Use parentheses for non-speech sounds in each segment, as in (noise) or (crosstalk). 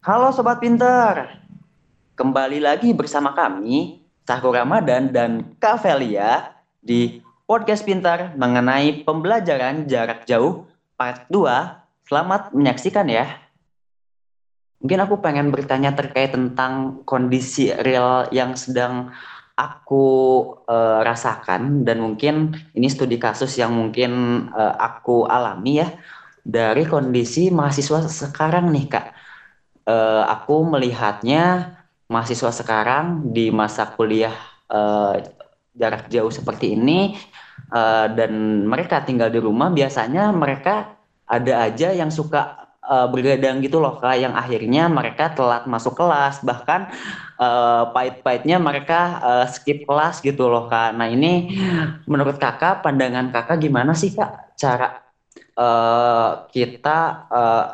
Halo Sobat Pinter, kembali lagi bersama kami, Sahur Ramadan dan Kak Velia di Podcast Pintar mengenai pembelajaran jarak jauh part 2. Selamat menyaksikan ya. Mungkin aku pengen bertanya terkait tentang kondisi real yang sedang aku uh, rasakan dan mungkin ini studi kasus yang mungkin uh, aku alami ya dari kondisi mahasiswa sekarang nih kak. Uh, aku melihatnya mahasiswa sekarang di masa kuliah uh, jarak jauh seperti ini uh, dan mereka tinggal di rumah biasanya mereka ada aja yang suka uh, bergadang gitu loh kak yang akhirnya mereka telat masuk kelas. Bahkan uh, pahit-pahitnya mereka uh, skip kelas gitu loh kak. Nah ini menurut kakak pandangan kakak gimana sih kak cara uh, kita uh,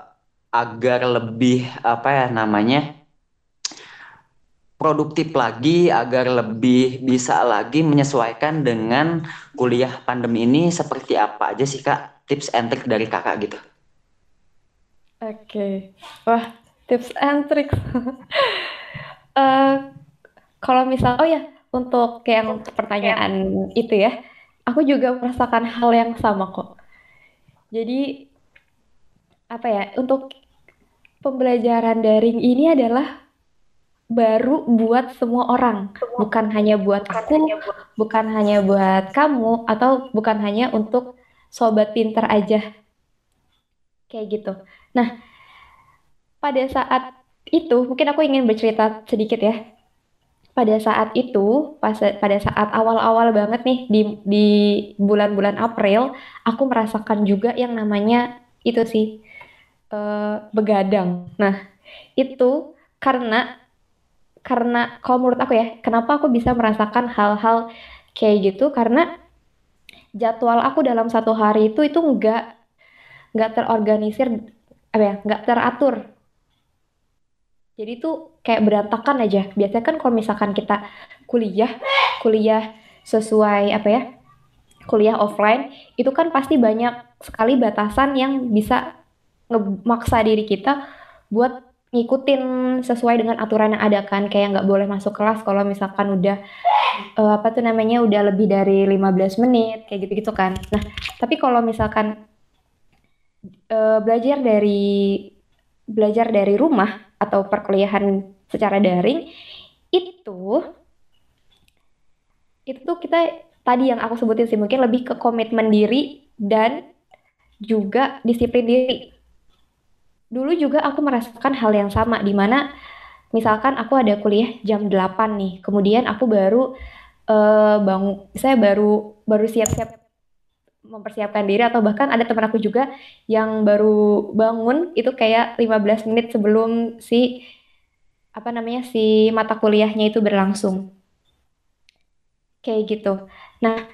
agar lebih apa ya namanya produktif lagi agar lebih bisa lagi menyesuaikan dengan kuliah pandemi ini seperti apa aja sih kak tips and trick dari kakak gitu Oke. Wah, tips and tricks. (laughs) uh, kalau misal oh ya, untuk yang pertanyaan itu ya, aku juga merasakan hal yang sama kok. Jadi apa ya, untuk pembelajaran daring ini adalah baru buat semua orang, bukan hanya buat aku, bukan hanya buat kamu, atau bukan hanya untuk sobat pinter aja. Kayak gitu. Nah, pada saat itu mungkin aku ingin bercerita sedikit ya. Pada saat itu, pas pada saat awal-awal banget nih di di bulan-bulan April, aku merasakan juga yang namanya itu sih uh, begadang. Nah, itu karena karena kalau menurut aku ya, kenapa aku bisa merasakan hal-hal kayak gitu? Karena jadwal aku dalam satu hari itu itu enggak nggak terorganisir apa ya nggak teratur. Jadi tuh kayak berantakan aja. Biasanya kan kalau misalkan kita kuliah kuliah sesuai apa ya kuliah offline itu kan pasti banyak sekali batasan yang bisa ngemaksa diri kita buat ngikutin sesuai dengan aturan yang ada kan kayak nggak boleh masuk kelas kalau misalkan udah uh, apa tuh namanya udah lebih dari 15 menit kayak gitu-gitu kan. Nah, tapi kalau misalkan uh, belajar dari belajar dari rumah atau perkuliahan secara daring itu itu tuh kita tadi yang aku sebutin sih mungkin lebih ke komitmen diri dan juga disiplin diri. Dulu juga aku merasakan hal yang sama di mana misalkan aku ada kuliah jam 8 nih, kemudian aku baru uh, bangun saya baru baru siap-siap mempersiapkan diri atau bahkan ada teman aku juga yang baru bangun itu kayak 15 menit sebelum si apa namanya si mata kuliahnya itu berlangsung. Kayak gitu. Nah,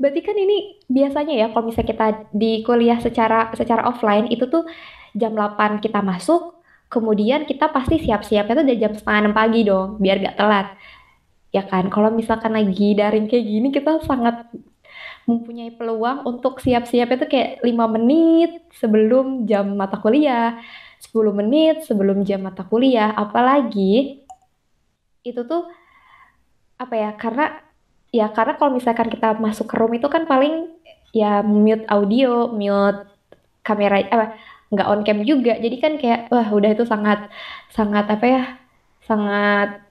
berarti kan ini biasanya ya kalau misalnya kita di kuliah secara secara offline itu tuh jam 8 kita masuk, kemudian kita pasti siap-siapnya tuh dari jam setengah enam pagi dong, biar gak telat. Ya kan, kalau misalkan lagi daring kayak gini kita sangat mempunyai peluang untuk siap-siap itu kayak lima menit sebelum jam mata kuliah, 10 menit sebelum jam mata kuliah, apalagi itu tuh apa ya? Karena ya karena kalau misalkan kita masuk ke room itu kan paling ya mute audio, mute kamera apa nggak on cam juga. Jadi kan kayak wah udah itu sangat sangat apa ya? sangat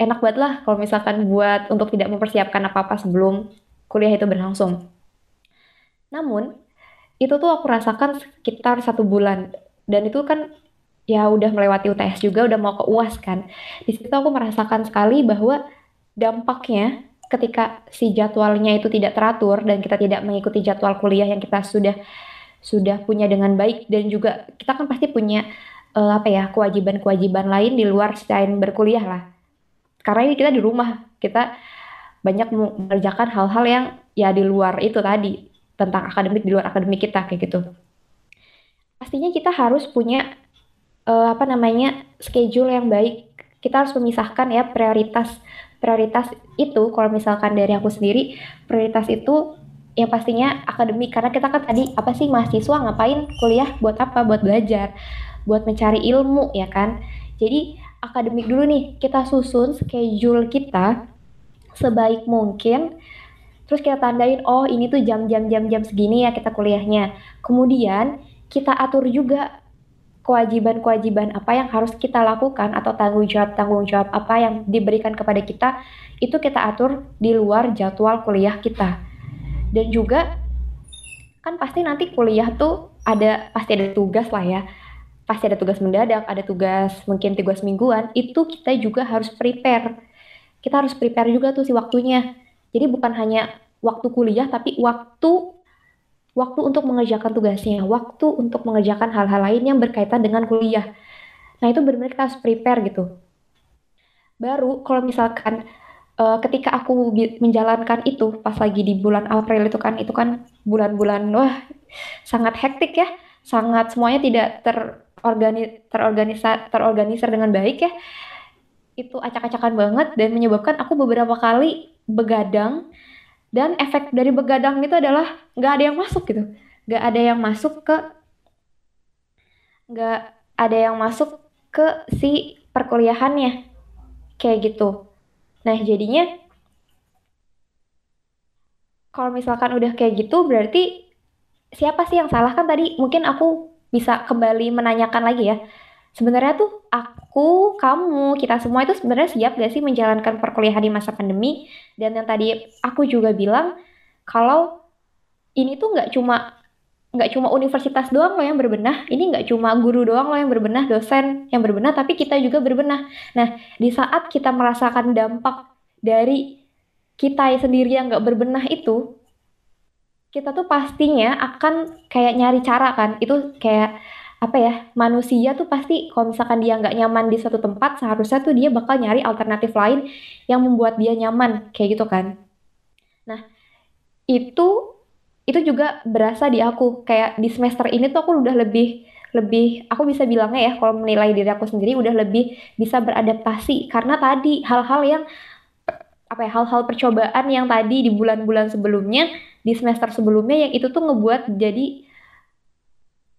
enak banget lah kalau misalkan buat untuk tidak mempersiapkan apa-apa sebelum kuliah itu berlangsung. Namun, itu tuh aku rasakan sekitar satu bulan. Dan itu kan ya udah melewati UTS juga, udah mau ke UAS kan. Di situ aku merasakan sekali bahwa dampaknya ketika si jadwalnya itu tidak teratur dan kita tidak mengikuti jadwal kuliah yang kita sudah sudah punya dengan baik dan juga kita kan pasti punya uh, apa ya kewajiban-kewajiban lain di luar selain berkuliah lah. Karena ini kita di rumah, kita banyak mengerjakan hal-hal yang ya di luar itu tadi tentang akademik di luar akademik kita kayak gitu. Pastinya kita harus punya uh, apa namanya schedule yang baik. Kita harus memisahkan ya prioritas prioritas itu kalau misalkan dari aku sendiri prioritas itu yang pastinya akademik karena kita kan tadi apa sih mahasiswa ngapain kuliah buat apa buat belajar buat mencari ilmu ya kan Jadi akademik dulu nih, kita susun schedule kita sebaik mungkin. Terus kita tandain, oh ini tuh jam-jam jam-jam segini ya kita kuliahnya. Kemudian kita atur juga kewajiban-kewajiban apa yang harus kita lakukan atau tanggung jawab-tanggung jawab apa yang diberikan kepada kita itu kita atur di luar jadwal kuliah kita. Dan juga kan pasti nanti kuliah tuh ada pasti ada tugas lah ya. Pasti ada tugas mendadak, ada tugas mungkin tugas mingguan, itu kita juga harus prepare. Kita harus prepare juga tuh si waktunya. Jadi bukan hanya waktu kuliah tapi waktu waktu untuk mengerjakan tugasnya, waktu untuk mengerjakan hal-hal lain yang berkaitan dengan kuliah. Nah, itu benar-benar kita harus prepare gitu. Baru kalau misalkan uh, ketika aku menjalankan itu pas lagi di bulan April itu kan itu kan bulan-bulan wah sangat hektik ya, sangat semuanya tidak terorgani terorganisa terorganisir dengan baik ya. Itu acak-acakan banget dan menyebabkan aku beberapa kali begadang. Dan efek dari begadang itu adalah nggak ada yang masuk gitu. Nggak ada yang masuk ke nggak ada yang masuk ke si perkuliahannya. Kayak gitu nah jadinya kalau misalkan udah kayak gitu berarti siapa sih yang salah kan tadi mungkin aku bisa kembali menanyakan lagi ya sebenarnya tuh aku, kamu, kita semua itu sebenarnya siap gak sih menjalankan perkuliahan di masa pandemi? Dan yang tadi aku juga bilang kalau ini tuh nggak cuma nggak cuma universitas doang loh yang berbenah, ini nggak cuma guru doang loh yang berbenah, dosen yang berbenah, tapi kita juga berbenah. Nah, di saat kita merasakan dampak dari kita sendiri yang nggak berbenah itu, kita tuh pastinya akan kayak nyari cara kan, itu kayak apa ya manusia tuh pasti kalau misalkan dia nggak nyaman di suatu tempat seharusnya tuh dia bakal nyari alternatif lain yang membuat dia nyaman kayak gitu kan nah itu itu juga berasa di aku. Kayak di semester ini tuh aku udah lebih lebih aku bisa bilangnya ya kalau menilai diri aku sendiri udah lebih bisa beradaptasi. Karena tadi hal-hal yang apa ya hal-hal percobaan yang tadi di bulan-bulan sebelumnya di semester sebelumnya yang itu tuh ngebuat jadi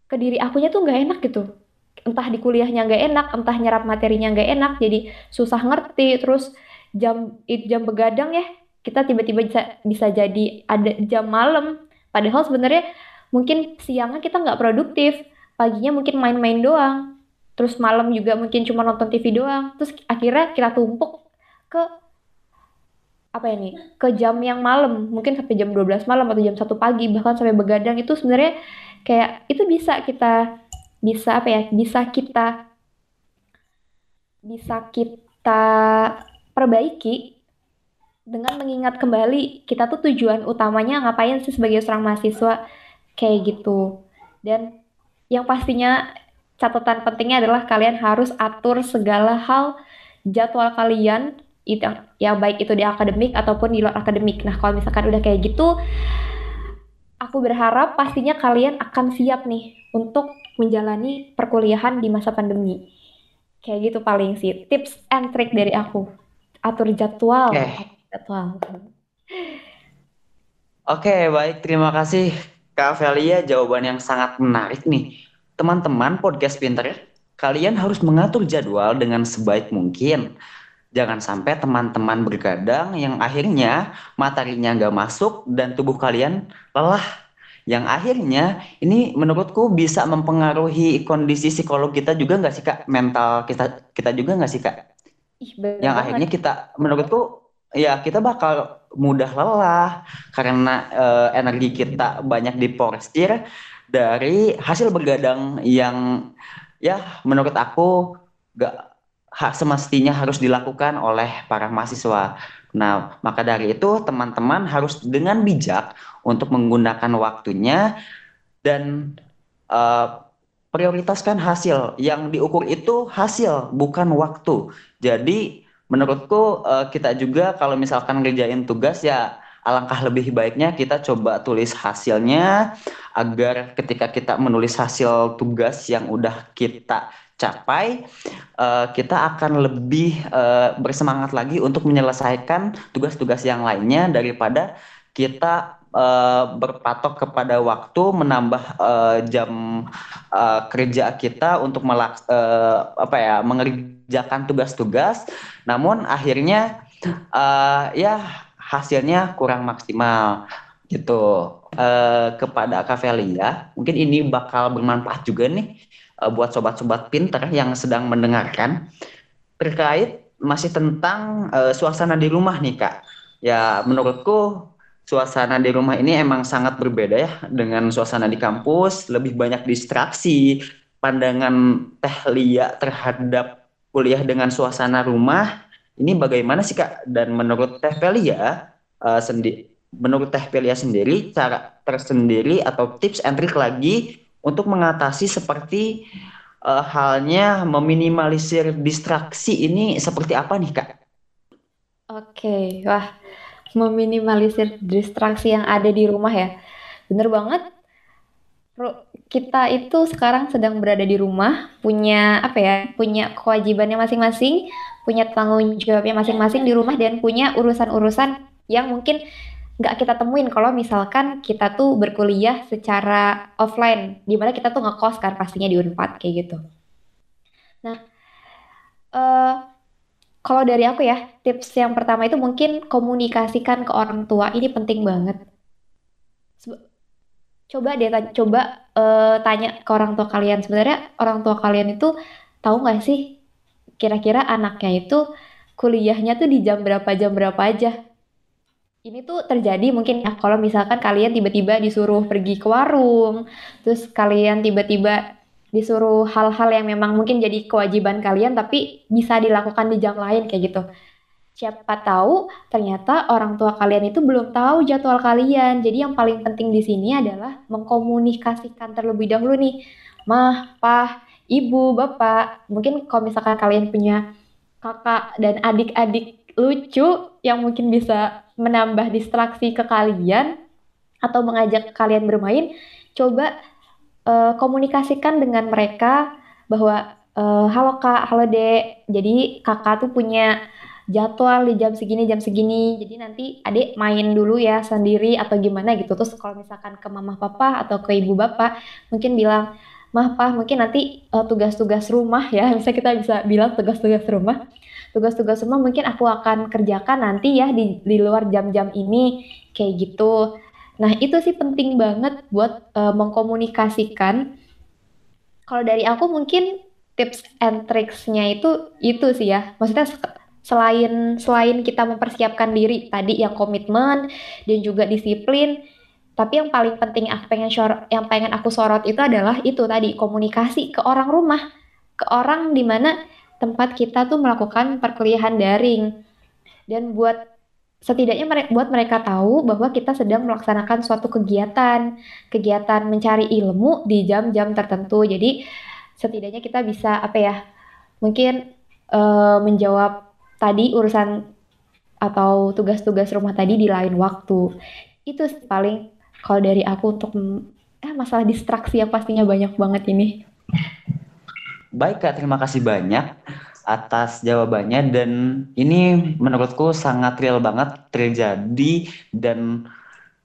ke diri akunya tuh nggak enak gitu. Entah di kuliahnya nggak enak entah nyerap materinya nggak enak jadi susah ngerti. Terus jam jam begadang ya kita tiba-tiba bisa bisa jadi ada jam malam padahal sebenarnya mungkin siangnya kita nggak produktif paginya mungkin main-main doang. Terus malam juga mungkin cuma nonton TV doang. Terus akhirnya kita tumpuk ke apa ini ke jam yang malam. Mungkin sampai jam 12 malam atau jam satu pagi bahkan sampai begadang. Itu sebenarnya kayak itu bisa kita bisa apa ya bisa kita bisa kita perbaiki dengan mengingat kembali kita tuh tujuan utamanya ngapain sih sebagai seorang mahasiswa kayak gitu dan yang pastinya catatan pentingnya adalah kalian harus atur segala hal jadwal kalian itu ya baik itu di akademik ataupun di luar akademik. Nah, kalau misalkan udah kayak gitu aku berharap pastinya kalian akan siap nih untuk menjalani perkuliahan di masa pandemi. Kayak gitu paling sih tips and trick dari aku. Atur jadwal. Okay. Oke, okay, baik. Terima kasih Kak Velia jawaban yang sangat menarik nih. Teman-teman podcast pinter, kalian harus mengatur jadwal dengan sebaik mungkin. Jangan sampai teman-teman bergadang yang akhirnya materinya nggak masuk dan tubuh kalian lelah. Yang akhirnya ini menurutku bisa mempengaruhi kondisi psikolog kita juga nggak sih kak? Mental kita kita juga nggak sih kak? Ih, yang akhirnya kita menurutku ya kita bakal mudah lelah karena uh, energi kita banyak diporstir dari hasil bergadang yang ya menurut aku gak hak semestinya harus dilakukan oleh para mahasiswa. Nah, maka dari itu teman-teman harus dengan bijak untuk menggunakan waktunya dan uh, prioritaskan hasil. Yang diukur itu hasil, bukan waktu. Jadi menurutku uh, kita juga kalau misalkan ngerjain tugas ya alangkah lebih baiknya kita coba tulis hasilnya agar ketika kita menulis hasil tugas yang udah kita capai, uh, kita akan lebih uh, bersemangat lagi untuk menyelesaikan tugas-tugas yang lainnya daripada kita uh, berpatok kepada waktu, menambah uh, jam uh, kerja kita untuk melaks uh, apa ya mengerjakan tugas-tugas. Namun akhirnya uh, ya hasilnya kurang maksimal gitu. Uh, kepada Kavelia, mungkin ini bakal bermanfaat juga nih uh, buat sobat-sobat pinter yang sedang mendengarkan terkait masih tentang uh, suasana di rumah nih kak. Ya menurutku suasana di rumah ini emang sangat berbeda ya dengan suasana di kampus, lebih banyak distraksi, pandangan Teh Lia terhadap kuliah dengan suasana rumah ini bagaimana sih Kak? Dan menurut Teh Pelia uh, sendi menurut Teh Pelia sendiri cara tersendiri atau tips and trick lagi untuk mengatasi seperti uh, halnya meminimalisir distraksi ini seperti apa nih Kak? Oke, wah meminimalisir distraksi yang ada di rumah ya. Bener banget. Kita itu sekarang sedang berada di rumah, punya apa ya, punya kewajibannya masing-masing, punya tanggung jawabnya masing-masing di rumah dan punya urusan-urusan yang mungkin nggak kita temuin kalau misalkan kita tuh berkuliah secara offline, di mana kita tuh ngekos kan pastinya di Unpad kayak gitu. Nah, uh, kalau dari aku ya, tips yang pertama itu mungkin komunikasikan ke orang tua. Ini penting banget. Coba deh, coba uh, tanya ke orang tua kalian. Sebenarnya orang tua kalian itu tahu nggak sih kira-kira anaknya itu kuliahnya tuh di jam berapa jam berapa aja? Ini tuh terjadi mungkin ya kalau misalkan kalian tiba-tiba disuruh pergi ke warung, terus kalian tiba-tiba disuruh hal-hal yang memang mungkin jadi kewajiban kalian tapi bisa dilakukan di jam lain kayak gitu. Siapa tahu ternyata orang tua kalian itu belum tahu jadwal kalian. Jadi yang paling penting di sini adalah mengkomunikasikan terlebih dahulu nih. Mah, pah, ibu, bapak. Mungkin kalau misalkan kalian punya kakak dan adik-adik lucu yang mungkin bisa menambah distraksi ke kalian atau mengajak kalian bermain, coba uh, komunikasikan dengan mereka bahwa uh, halo kak, halo dek, jadi kakak tuh punya jadwal di jam segini jam segini. Jadi nanti adik main dulu ya sendiri atau gimana gitu. Terus kalau misalkan ke mama papa atau ke ibu bapak mungkin bilang mah pah mungkin nanti uh, tugas-tugas rumah ya. (laughs) Misalnya kita bisa bilang tugas-tugas rumah. Tugas-tugas rumah mungkin aku akan kerjakan nanti ya di, di luar jam-jam ini. Kayak gitu Nah, itu sih penting banget buat uh, mengkomunikasikan. Kalau dari aku mungkin tips and tricksnya itu itu sih ya. Maksudnya selain selain kita mempersiapkan diri tadi yang komitmen dan juga disiplin, tapi yang paling penting aku pengen sorot, yang pengen aku sorot itu adalah itu tadi komunikasi ke orang rumah, ke orang di mana tempat kita tuh melakukan perkuliahan daring. Dan buat setidaknya mere buat mereka tahu bahwa kita sedang melaksanakan suatu kegiatan, kegiatan mencari ilmu di jam-jam tertentu. Jadi setidaknya kita bisa apa ya, mungkin uh, menjawab tadi urusan atau tugas-tugas rumah tadi di lain waktu. Itu paling kalau dari aku untuk eh, masalah distraksi yang pastinya banyak banget ini. Baik Kak, terima kasih banyak atas jawabannya dan ini menurutku sangat real banget terjadi dan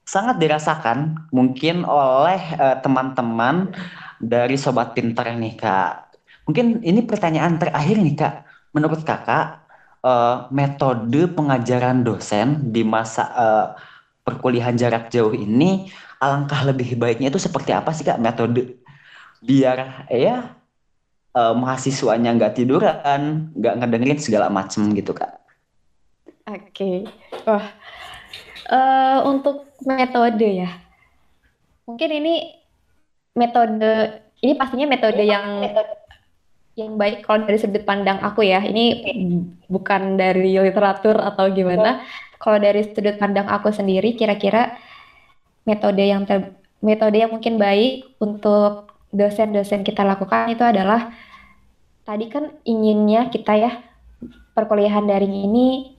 sangat dirasakan mungkin oleh uh, teman-teman dari sobat pintar nih kak. Mungkin ini pertanyaan terakhir nih kak. Menurut kakak uh, metode pengajaran dosen di masa uh, perkuliahan jarak jauh ini alangkah lebih baiknya itu seperti apa sih kak metode biar ya uh, mahasiswanya nggak tiduran, nggak ngedengerin segala macem gitu kak. Oke, okay. wah uh, untuk metode ya, mungkin ini metode ini pastinya metode yang yang baik kalau dari sudut pandang aku ya. Ini bukan dari literatur atau gimana. Kalau dari sudut pandang aku sendiri, kira-kira metode yang ter, metode yang mungkin baik untuk dosen-dosen kita lakukan itu adalah tadi kan inginnya kita ya perkuliahan daring ini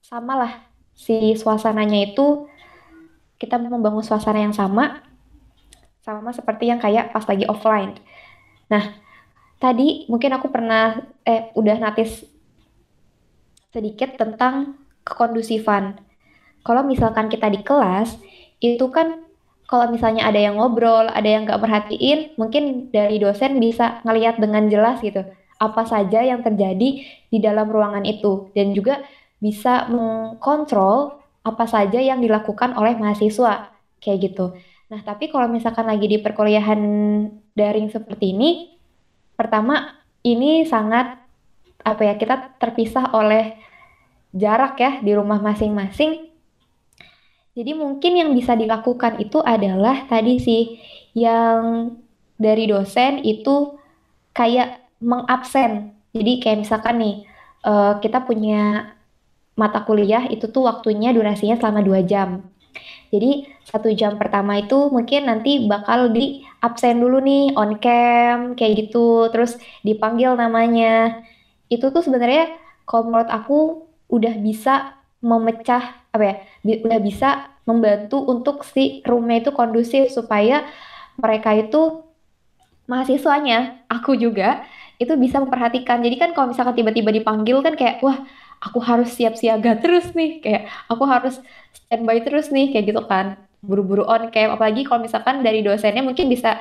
samalah si suasananya itu kita membangun suasana yang sama sama seperti yang kayak pas lagi offline. Nah, tadi mungkin aku pernah eh udah notice sedikit tentang kekondusifan. Kalau misalkan kita di kelas, itu kan kalau misalnya ada yang ngobrol, ada yang nggak perhatiin, mungkin dari dosen bisa ngelihat dengan jelas gitu apa saja yang terjadi di dalam ruangan itu dan juga bisa mengkontrol apa saja yang dilakukan oleh mahasiswa kayak gitu. Nah, tapi kalau misalkan lagi di perkuliahan daring seperti ini, pertama ini sangat apa ya kita terpisah oleh jarak ya di rumah masing-masing jadi mungkin yang bisa dilakukan itu adalah tadi sih yang dari dosen itu kayak mengabsen. Jadi kayak misalkan nih uh, kita punya mata kuliah itu tuh waktunya durasinya selama dua jam. Jadi satu jam pertama itu mungkin nanti bakal di absen dulu nih on cam kayak gitu, terus dipanggil namanya. Itu tuh sebenarnya kalau menurut aku udah bisa memecah apa ya udah bisa membantu untuk si roomnya itu kondusif supaya mereka itu mahasiswanya aku juga itu bisa memperhatikan. Jadi kan kalau misalkan tiba-tiba dipanggil kan kayak wah aku harus siap siaga terus nih kayak aku harus standby terus nih kayak gitu kan. Buru-buru on kayak apalagi kalau misalkan dari dosennya mungkin bisa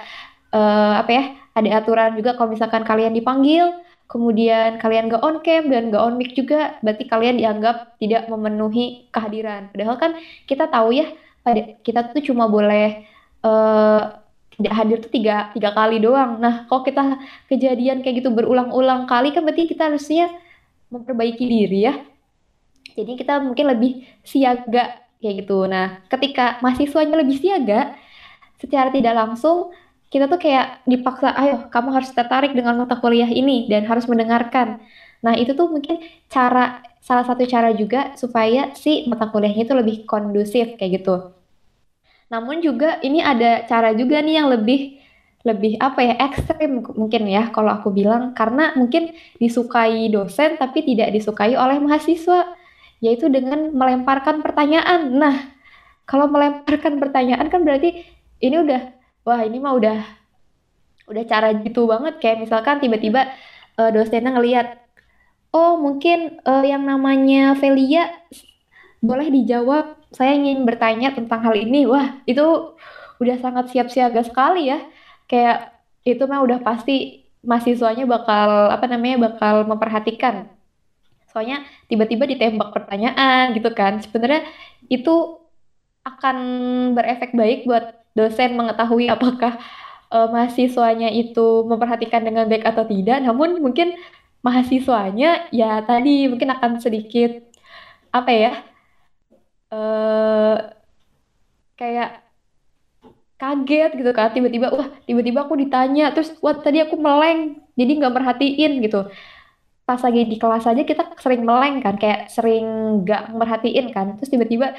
uh, apa ya ada aturan juga kalau misalkan kalian dipanggil kemudian kalian gak on cam dan gak on mic juga, berarti kalian dianggap tidak memenuhi kehadiran. Padahal kan kita tahu ya, pada kita tuh cuma boleh uh, tidak hadir tuh tiga, tiga kali doang. Nah, kalau kita kejadian kayak gitu berulang-ulang kali kan berarti kita harusnya memperbaiki diri ya. Jadi kita mungkin lebih siaga kayak gitu. Nah, ketika mahasiswanya lebih siaga, secara tidak langsung kita tuh kayak dipaksa, ayo kamu harus tertarik dengan mata kuliah ini dan harus mendengarkan. Nah itu tuh mungkin cara salah satu cara juga supaya si mata kuliahnya itu lebih kondusif kayak gitu. Namun juga ini ada cara juga nih yang lebih lebih apa ya ekstrim mungkin ya kalau aku bilang karena mungkin disukai dosen tapi tidak disukai oleh mahasiswa yaitu dengan melemparkan pertanyaan. Nah, kalau melemparkan pertanyaan kan berarti ini udah wah ini mah udah udah cara gitu banget. Kayak misalkan tiba-tiba uh, dosennya ngelihat oh mungkin uh, yang namanya Velia boleh dijawab saya ingin bertanya tentang hal ini. Wah itu udah sangat siap siaga sekali ya. Kayak itu mah udah pasti mahasiswanya bakal apa namanya bakal memperhatikan. Soalnya tiba-tiba ditembak pertanyaan gitu kan. Sebenarnya itu akan berefek baik buat dosen mengetahui apakah uh, mahasiswanya itu memperhatikan dengan baik atau tidak, namun mungkin mahasiswanya ya tadi mungkin akan sedikit apa ya uh, kayak kaget gitu kan. Tiba-tiba wah tiba-tiba aku ditanya terus wah tadi aku meleng jadi nggak merhatiin gitu. Pas lagi di kelas aja kita sering meleng kan kayak sering nggak merhatiin kan. Terus tiba-tiba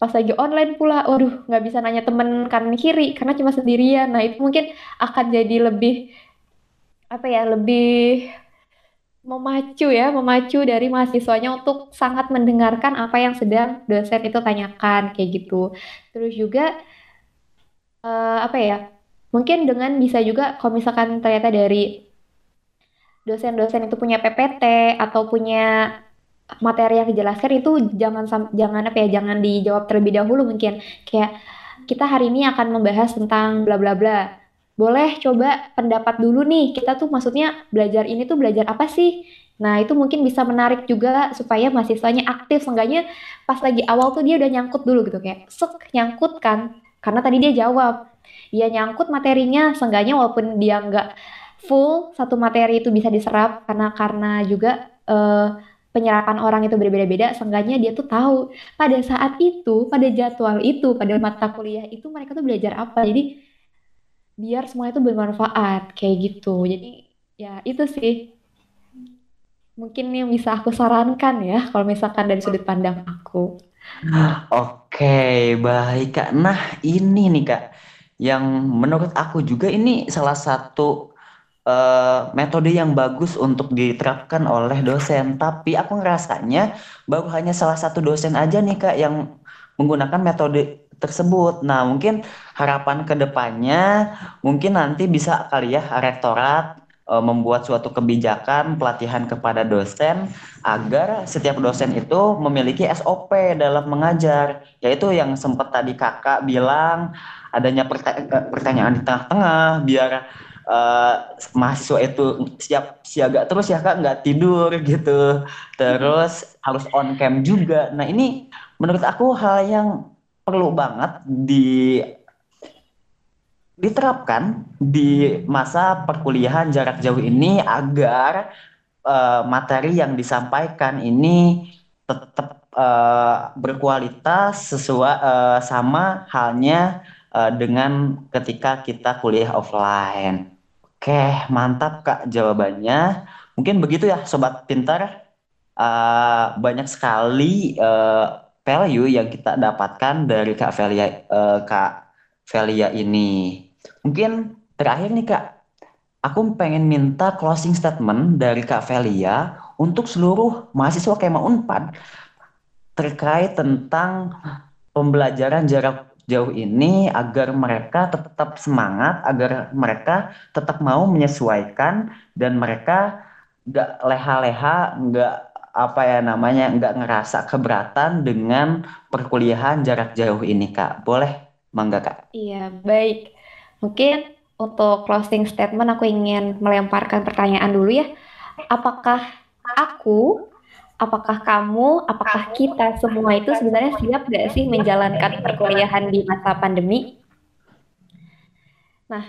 pas lagi online pula, waduh nggak bisa nanya temen kanan kiri karena cuma sendirian. Nah itu mungkin akan jadi lebih apa ya lebih memacu ya, memacu dari mahasiswanya untuk sangat mendengarkan apa yang sedang dosen itu tanyakan kayak gitu. Terus juga uh, apa ya? Mungkin dengan bisa juga kalau misalkan ternyata dari dosen-dosen itu punya PPT atau punya materi yang dijelaskan itu jangan jangan apa ya jangan dijawab terlebih dahulu mungkin. Kayak kita hari ini akan membahas tentang bla bla bla. Boleh coba pendapat dulu nih kita tuh maksudnya belajar ini tuh belajar apa sih? Nah itu mungkin bisa menarik juga supaya mahasiswanya aktif. Seenggaknya pas lagi awal tuh dia udah nyangkut dulu gitu kayak sek nyangkut kan? Karena tadi dia jawab. Dia nyangkut materinya seenggaknya walaupun dia nggak full satu materi itu bisa diserap. Karena karena juga uh, penyerapan orang itu berbeda-beda, seenggaknya dia tuh tahu pada saat itu, pada jadwal itu, pada mata kuliah itu mereka tuh belajar apa. Jadi biar semua itu bermanfaat kayak gitu. Jadi ya itu sih mungkin yang bisa aku sarankan ya kalau misalkan dari sudut pandang aku. Oke, baik Kak. Nah, ini nih Kak, yang menurut aku juga ini salah satu uh, metode yang bagus untuk diterapkan oleh dosen. Tapi aku ngerasanya baru hanya salah satu dosen aja nih Kak yang menggunakan metode tersebut. Nah, mungkin harapan ke depannya mungkin nanti bisa kali ya rektorat uh, membuat suatu kebijakan pelatihan kepada dosen agar setiap dosen itu memiliki SOP dalam mengajar yaitu yang sempat tadi kakak bilang adanya pertanyaan di tengah-tengah biar uh, mahasiswa itu siap siaga terus ya kak? Nggak tidur gitu. Terus harus on cam juga. Nah ini menurut aku hal yang perlu banget di diterapkan di masa perkuliahan jarak jauh ini agar uh, materi yang disampaikan ini tetap uh, berkualitas sesuai uh, sama halnya uh, dengan ketika kita kuliah offline. Oke, mantap Kak jawabannya. Mungkin begitu ya sobat pintar. Uh, banyak sekali uh, value yang kita dapatkan dari Kak Velia uh, Kak Velia ini. Mungkin terakhir nih Kak, aku pengen minta closing statement dari Kak Velia untuk seluruh mahasiswa Kema Unpad terkait tentang pembelajaran jarak jauh ini agar mereka tetap semangat, agar mereka tetap mau menyesuaikan dan mereka nggak leha-leha, nggak apa ya namanya, nggak ngerasa keberatan dengan perkuliahan jarak jauh ini, Kak. Boleh, Mangga, Kak? Iya, baik. Mungkin untuk closing statement aku ingin melemparkan pertanyaan dulu ya. Apakah aku, apakah kamu, apakah kita semua itu sebenarnya siap gak sih menjalankan perkuliahan di masa pandemi? Nah,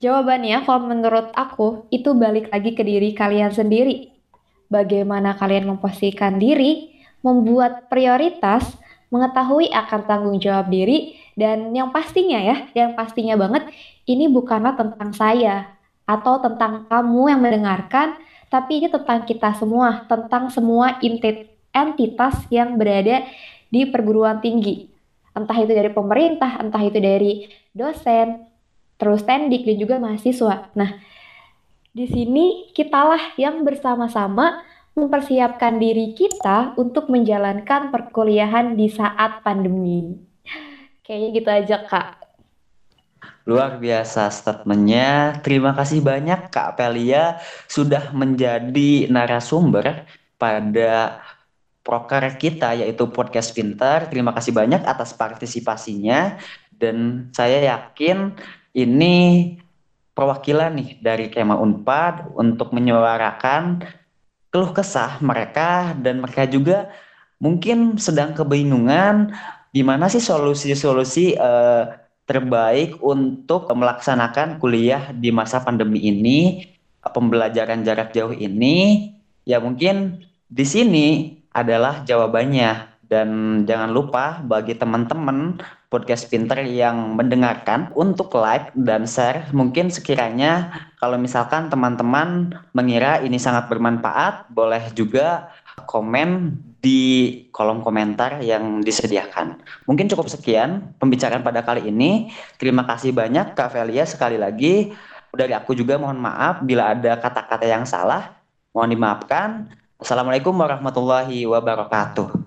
jawabannya kalau menurut aku itu balik lagi ke diri kalian sendiri. Bagaimana kalian memposisikan diri, membuat prioritas, mengetahui akan tanggung jawab diri, dan yang pastinya ya, yang pastinya banget, ini bukanlah tentang saya atau tentang kamu yang mendengarkan, tapi ini tentang kita semua, tentang semua entitas yang berada di perguruan tinggi. Entah itu dari pemerintah, entah itu dari dosen, terus tendik, dan juga mahasiswa. Nah, di sini kitalah yang bersama-sama mempersiapkan diri kita untuk menjalankan perkuliahan di saat pandemi. Kayaknya gitu aja, Kak. Luar biasa statementnya. Terima kasih banyak Kak Pelia sudah menjadi narasumber pada proker kita yaitu podcast pintar. Terima kasih banyak atas partisipasinya dan saya yakin ini perwakilan nih dari Kema Unpad untuk menyuarakan keluh kesah mereka dan mereka juga mungkin sedang kebingungan gimana sih solusi-solusi uh, terbaik untuk melaksanakan kuliah di masa pandemi ini, pembelajaran jarak jauh ini, ya mungkin di sini adalah jawabannya. Dan jangan lupa bagi teman-teman podcast pinter yang mendengarkan untuk like dan share. Mungkin sekiranya kalau misalkan teman-teman mengira ini sangat bermanfaat, boleh juga komen di kolom komentar yang disediakan. Mungkin cukup sekian pembicaraan pada kali ini. Terima kasih banyak Kak Velia sekali lagi. Dari aku juga mohon maaf bila ada kata-kata yang salah. Mohon dimaafkan. Assalamualaikum warahmatullahi wabarakatuh.